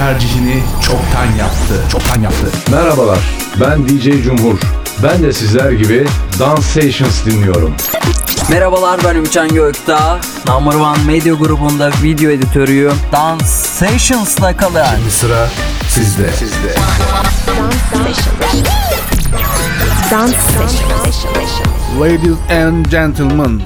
tercihini çoktan yaptı. Çoktan yaptı. Merhabalar, ben DJ Cumhur. Ben de sizler gibi Dance Sessions dinliyorum. Merhabalar ben Ümcan Gökdağ. Number One Medya grubunda video editörüyüm. Dance Sessions'la kalın. Şimdi sıra sizde. Dance Session. Ladies and gentlemen,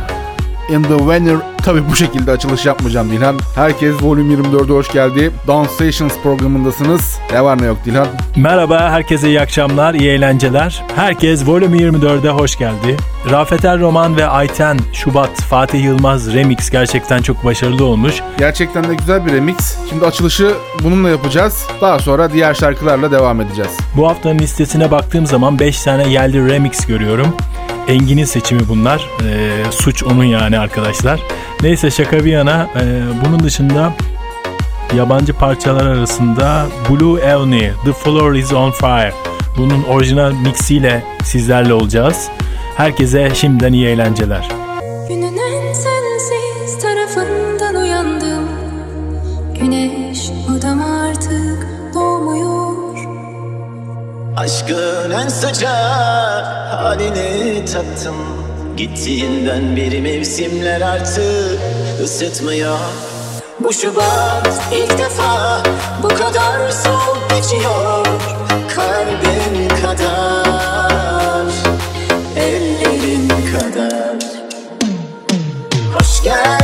in the venue tabi bu şekilde açılış yapmayacağım Dilhan. Herkes Volume 24'e hoş geldi. Dance Sessions programındasınız. Ne var ne yok Dilhan? Merhaba, herkese iyi akşamlar, iyi eğlenceler. Herkes Volume 24'e hoş geldi. Rafet Er Roman ve Ayten Şubat Fatih Yılmaz remix gerçekten çok başarılı olmuş. Gerçekten de güzel bir remix. Şimdi açılışı bununla yapacağız. Daha sonra diğer şarkılarla devam edeceğiz. Bu haftanın listesine baktığım zaman 5 tane yerli remix görüyorum. Engin'in seçimi bunlar. Ee, suç onun yani arkadaşlar. Neyse şaka bir yana ee, bunun dışında yabancı parçalar arasında Blue Evney, The Floor Is On Fire. Bunun orijinal mixiyle sizlerle olacağız. Herkese şimdiden iyi eğlenceler. Günün en sensiz tarafından uyandım Güneş odama artık doğmuyor Aşkın en sıcak halini tattım Gittiğinden beri mevsimler artık ısıtmıyor Bu Şubat ilk defa bu kadar soğuk geçiyor Kalbim kadar, ellerim kadar. Hoş geldin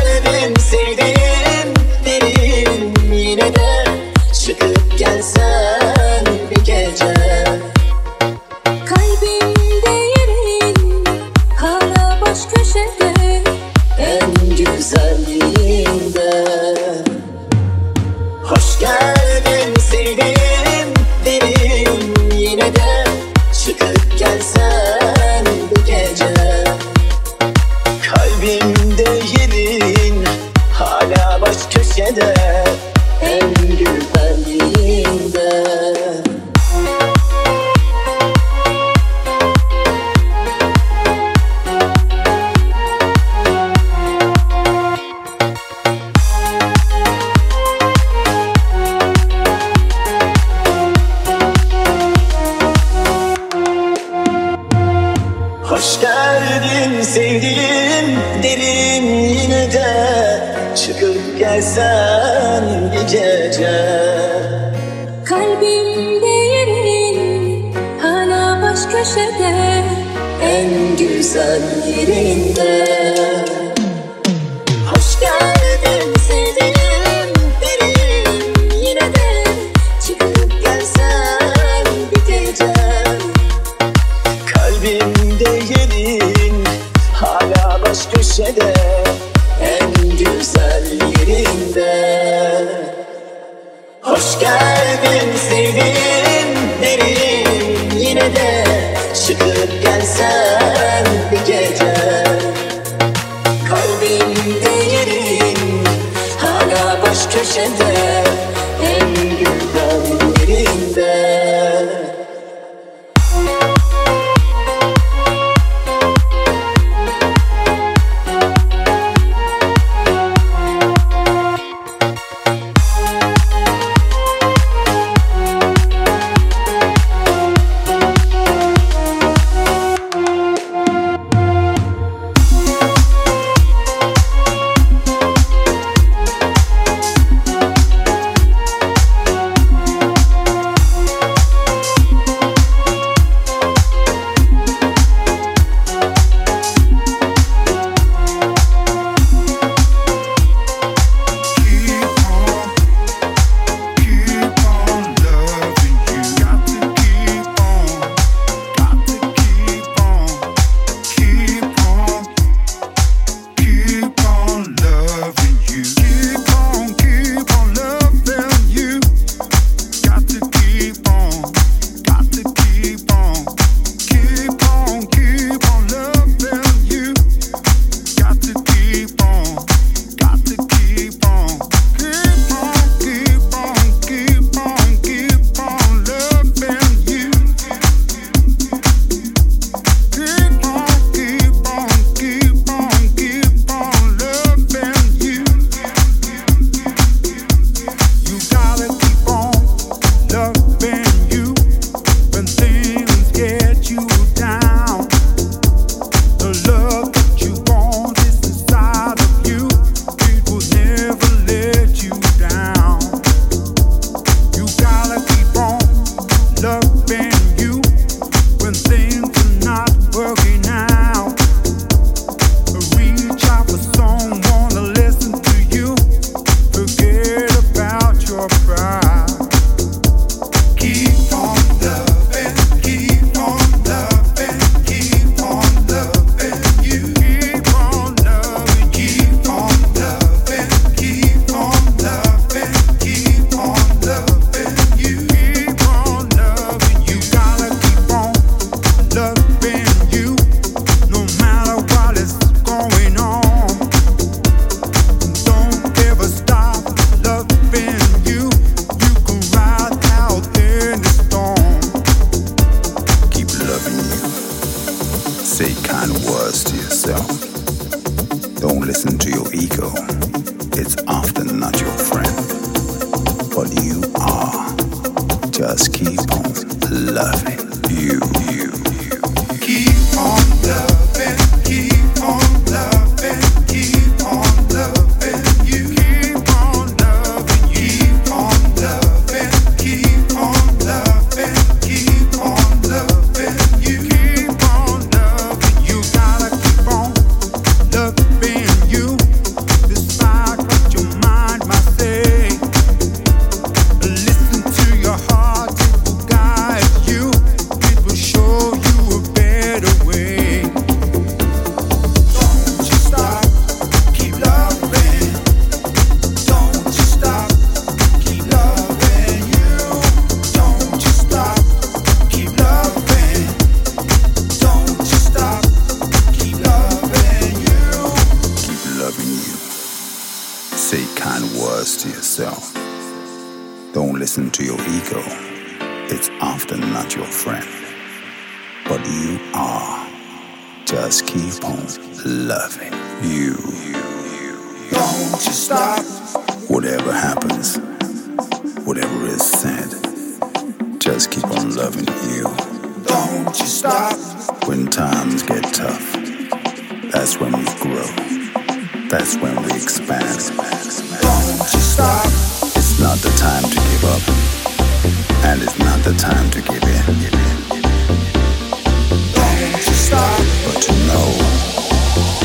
loving you. Don't you stop. Whatever happens, whatever is said, just keep on loving you. Don't you stop. When times get tough, that's when we grow. That's when we expand. Don't you stop. It's not the time to give up, and it's not the time to give in. Don't you stop. But to know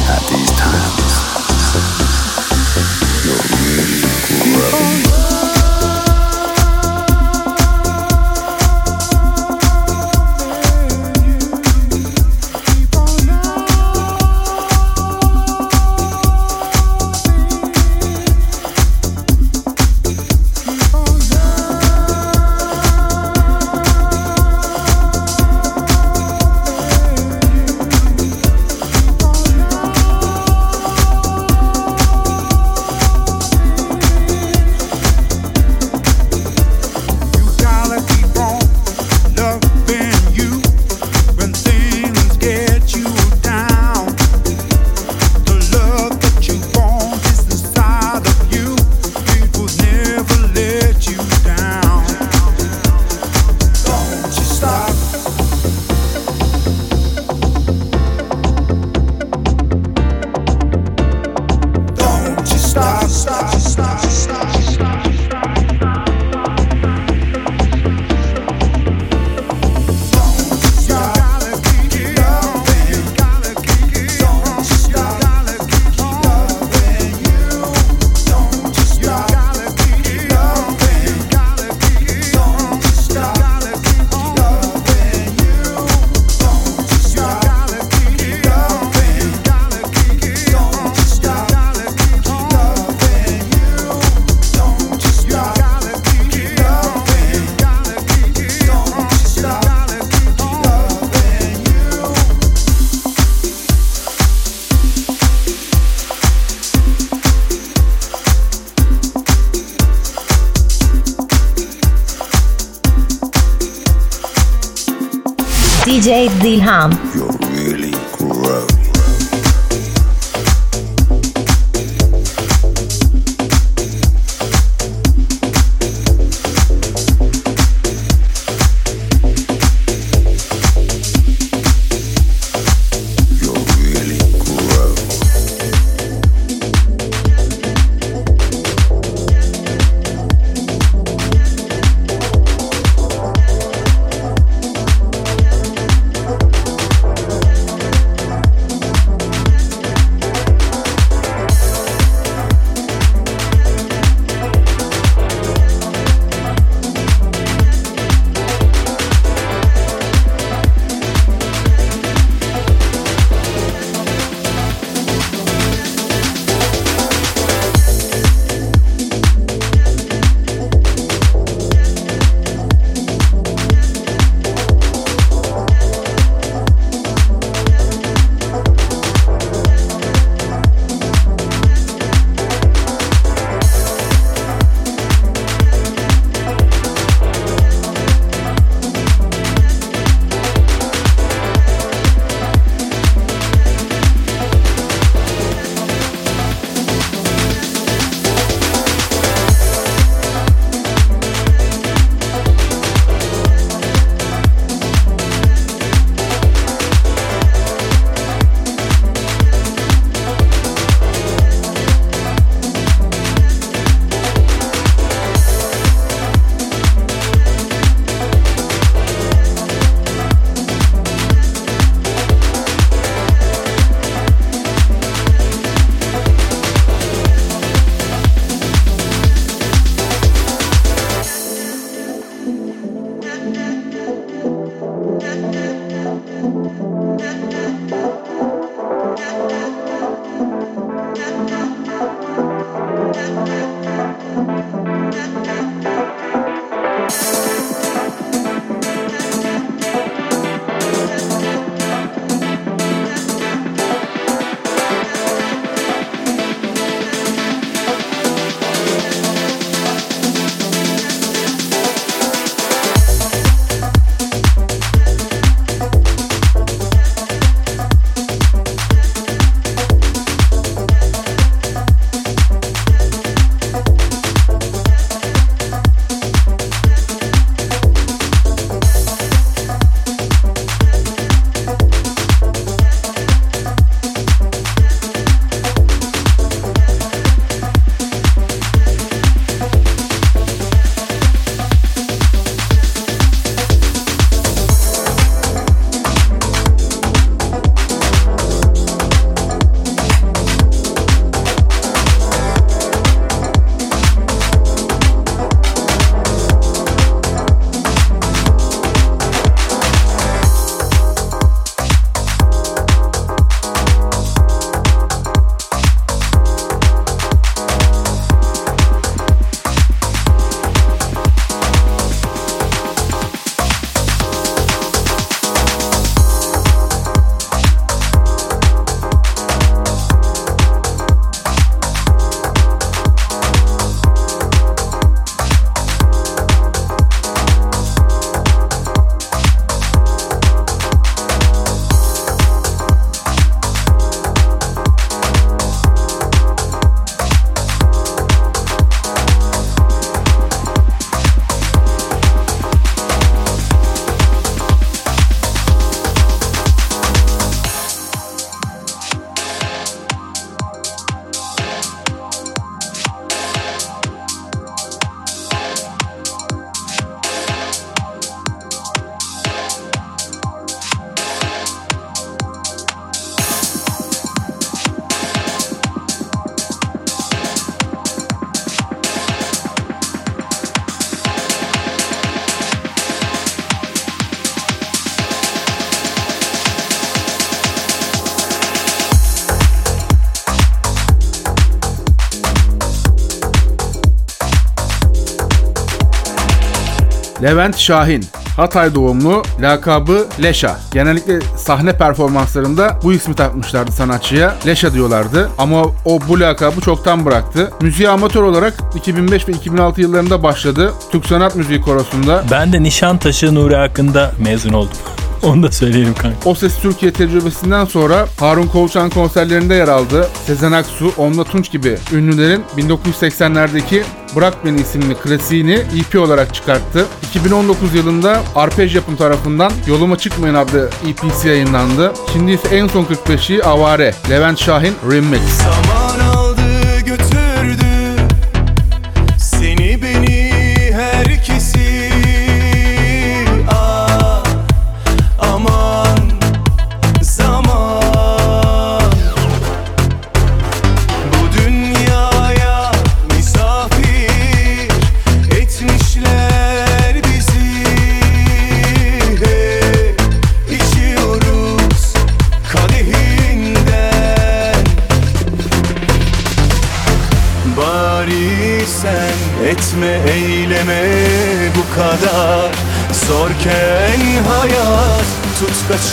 at these times. Tom. Levent Şahin. Hatay doğumlu, lakabı Leşa. Genellikle sahne performanslarında bu ismi takmışlardı sanatçıya. Leşa diyorlardı ama o bu lakabı çoktan bıraktı. Müziğe amatör olarak 2005 ve 2006 yıllarında başladı. Türk Sanat Müziği Korosu'nda. Ben de Nişantaşı Nuri hakkında mezun oldum. Onu da söyleyelim kanka. O Ses Türkiye tecrübesinden sonra Harun Kolçan konserlerinde yer aldı. Sezen Aksu, Onla Tunç gibi ünlülerin 1980'lerdeki Bırak Beni isimli klasiğini EP olarak çıkarttı. 2019 yılında Arpej Yapım tarafından Yoluma Çıkmayın adlı EP'si yayınlandı. Şimdi ise en son 45'i Avare, Levent Şahin Remix. Zaman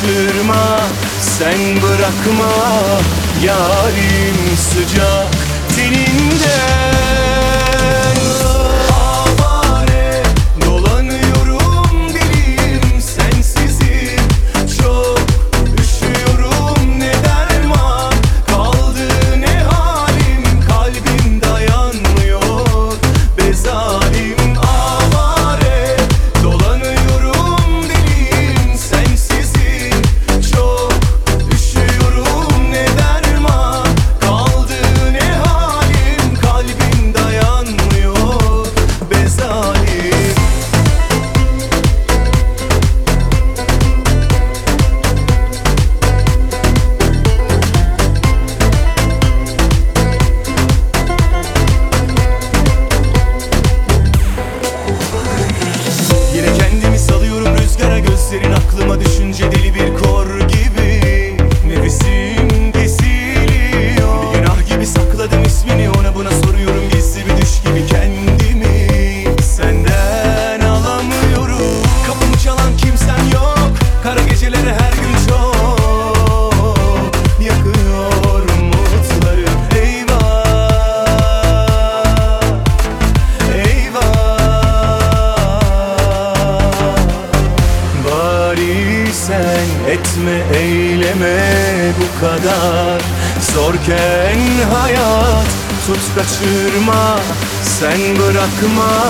kaçırma Sen bırakma yarim sıcak düşünce deli bırakma yarim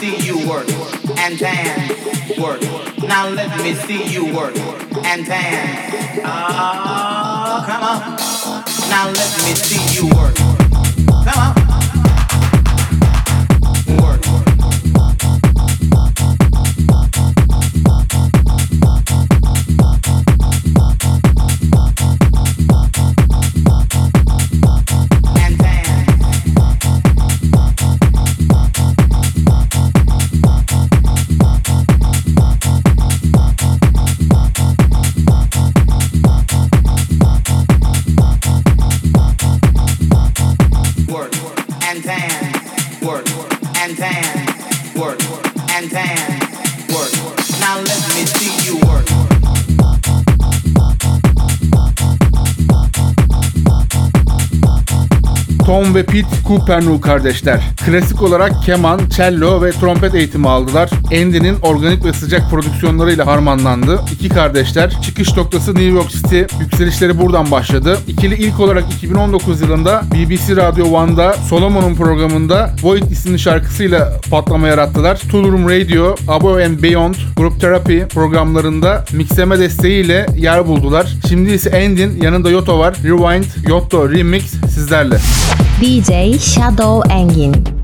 see you work and dance, work. Now let me see you work and dance. Ah, come on. Now let me see you work. Come on. Ve Pete Coopernu kardeşler. Klasik olarak keman, cello ve trompet eğitimi aldılar. Andy'nin organik ve sıcak prodüksiyonlarıyla harmanlandı. İki kardeşler çıkış noktası New York City. Yükselişleri buradan başladı. İkili ilk olarak 2019 yılında BBC Radio 1'da Solomon'un programında Void isimli şarkısıyla patlama yarattılar. Room Radio, Above and Beyond, Group Therapy programlarında mixleme desteğiyle yer buldular. Şimdi ise Andy'nin yanında Yoto var. Rewind, Yoto Remix sizlerle. DJ Shadow Engin.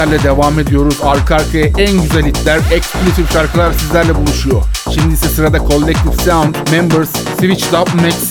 Top Mix'lerle devam ediyoruz. Arka arkaya en güzel hitler, eksklusif şarkılar sizlerle buluşuyor. Şimdi ise sırada Collective Sound, Members, Switch Up Mix,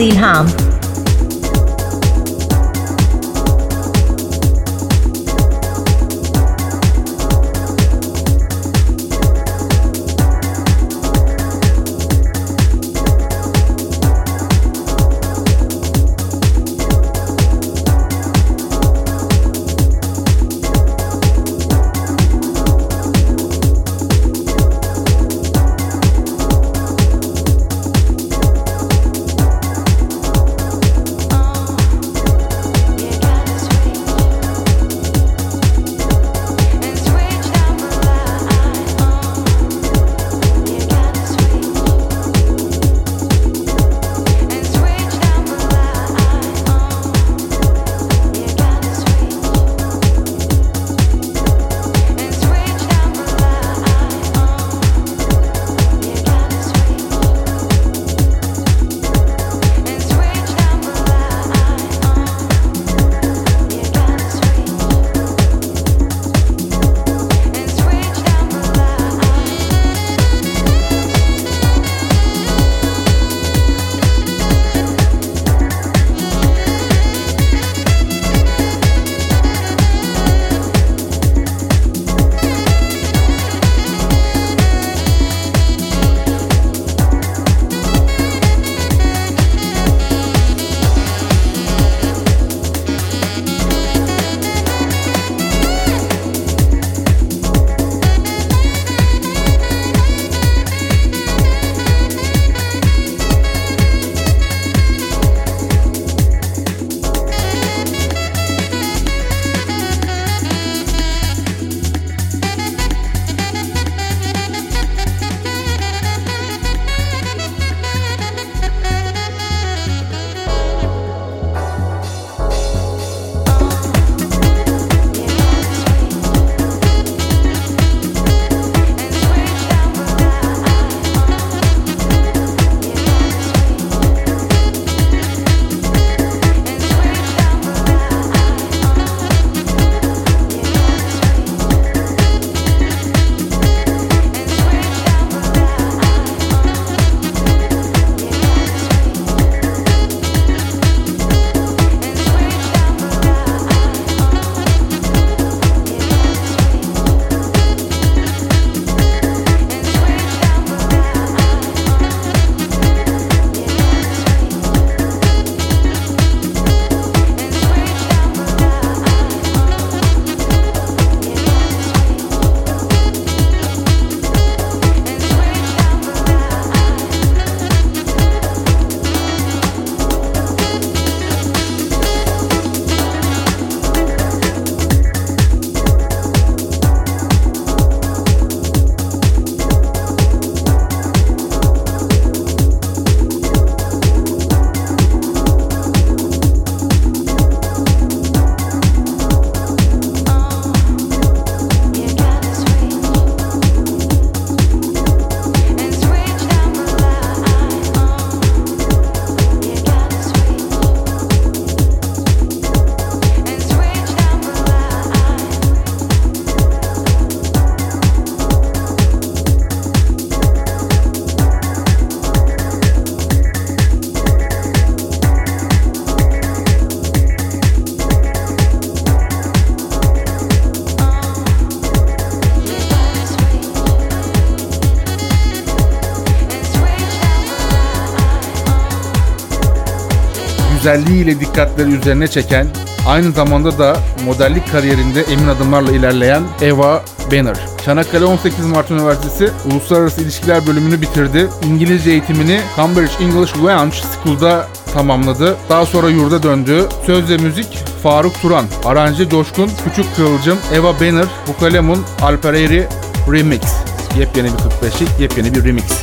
DJ Dilham. Güzelliğiyle dikkatleri üzerine çeken, aynı zamanda da modellik kariyerinde emin adımlarla ilerleyen Eva Banner. Çanakkale 18 Mart Üniversitesi Uluslararası İlişkiler bölümünü bitirdi. İngilizce eğitimini Cambridge English Language School'da tamamladı. Daha sonra yurda döndü. Söz ve müzik Faruk Turan, aranje Coşkun, Küçük Kıvılcım, Eva Banner, Bukalemun, Alpereri Remix. Yepyeni bir 45'lik, yepyeni bir remix.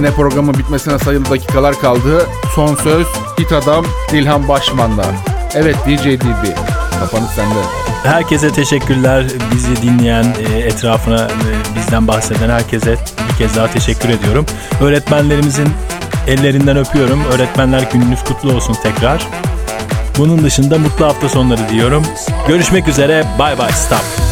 Yine programın bitmesine sayılı dakikalar kaldı. Son söz hit adam Dilhan Başman'da. Evet DJ DB. Kapanış sende. Herkese teşekkürler. Bizi dinleyen, e, etrafına e, bizden bahseden herkese bir kez daha teşekkür ediyorum. Öğretmenlerimizin ellerinden öpüyorum. Öğretmenler gününüz kutlu olsun tekrar. Bunun dışında mutlu hafta sonları diyorum. Görüşmek üzere. Bye bye. Stop.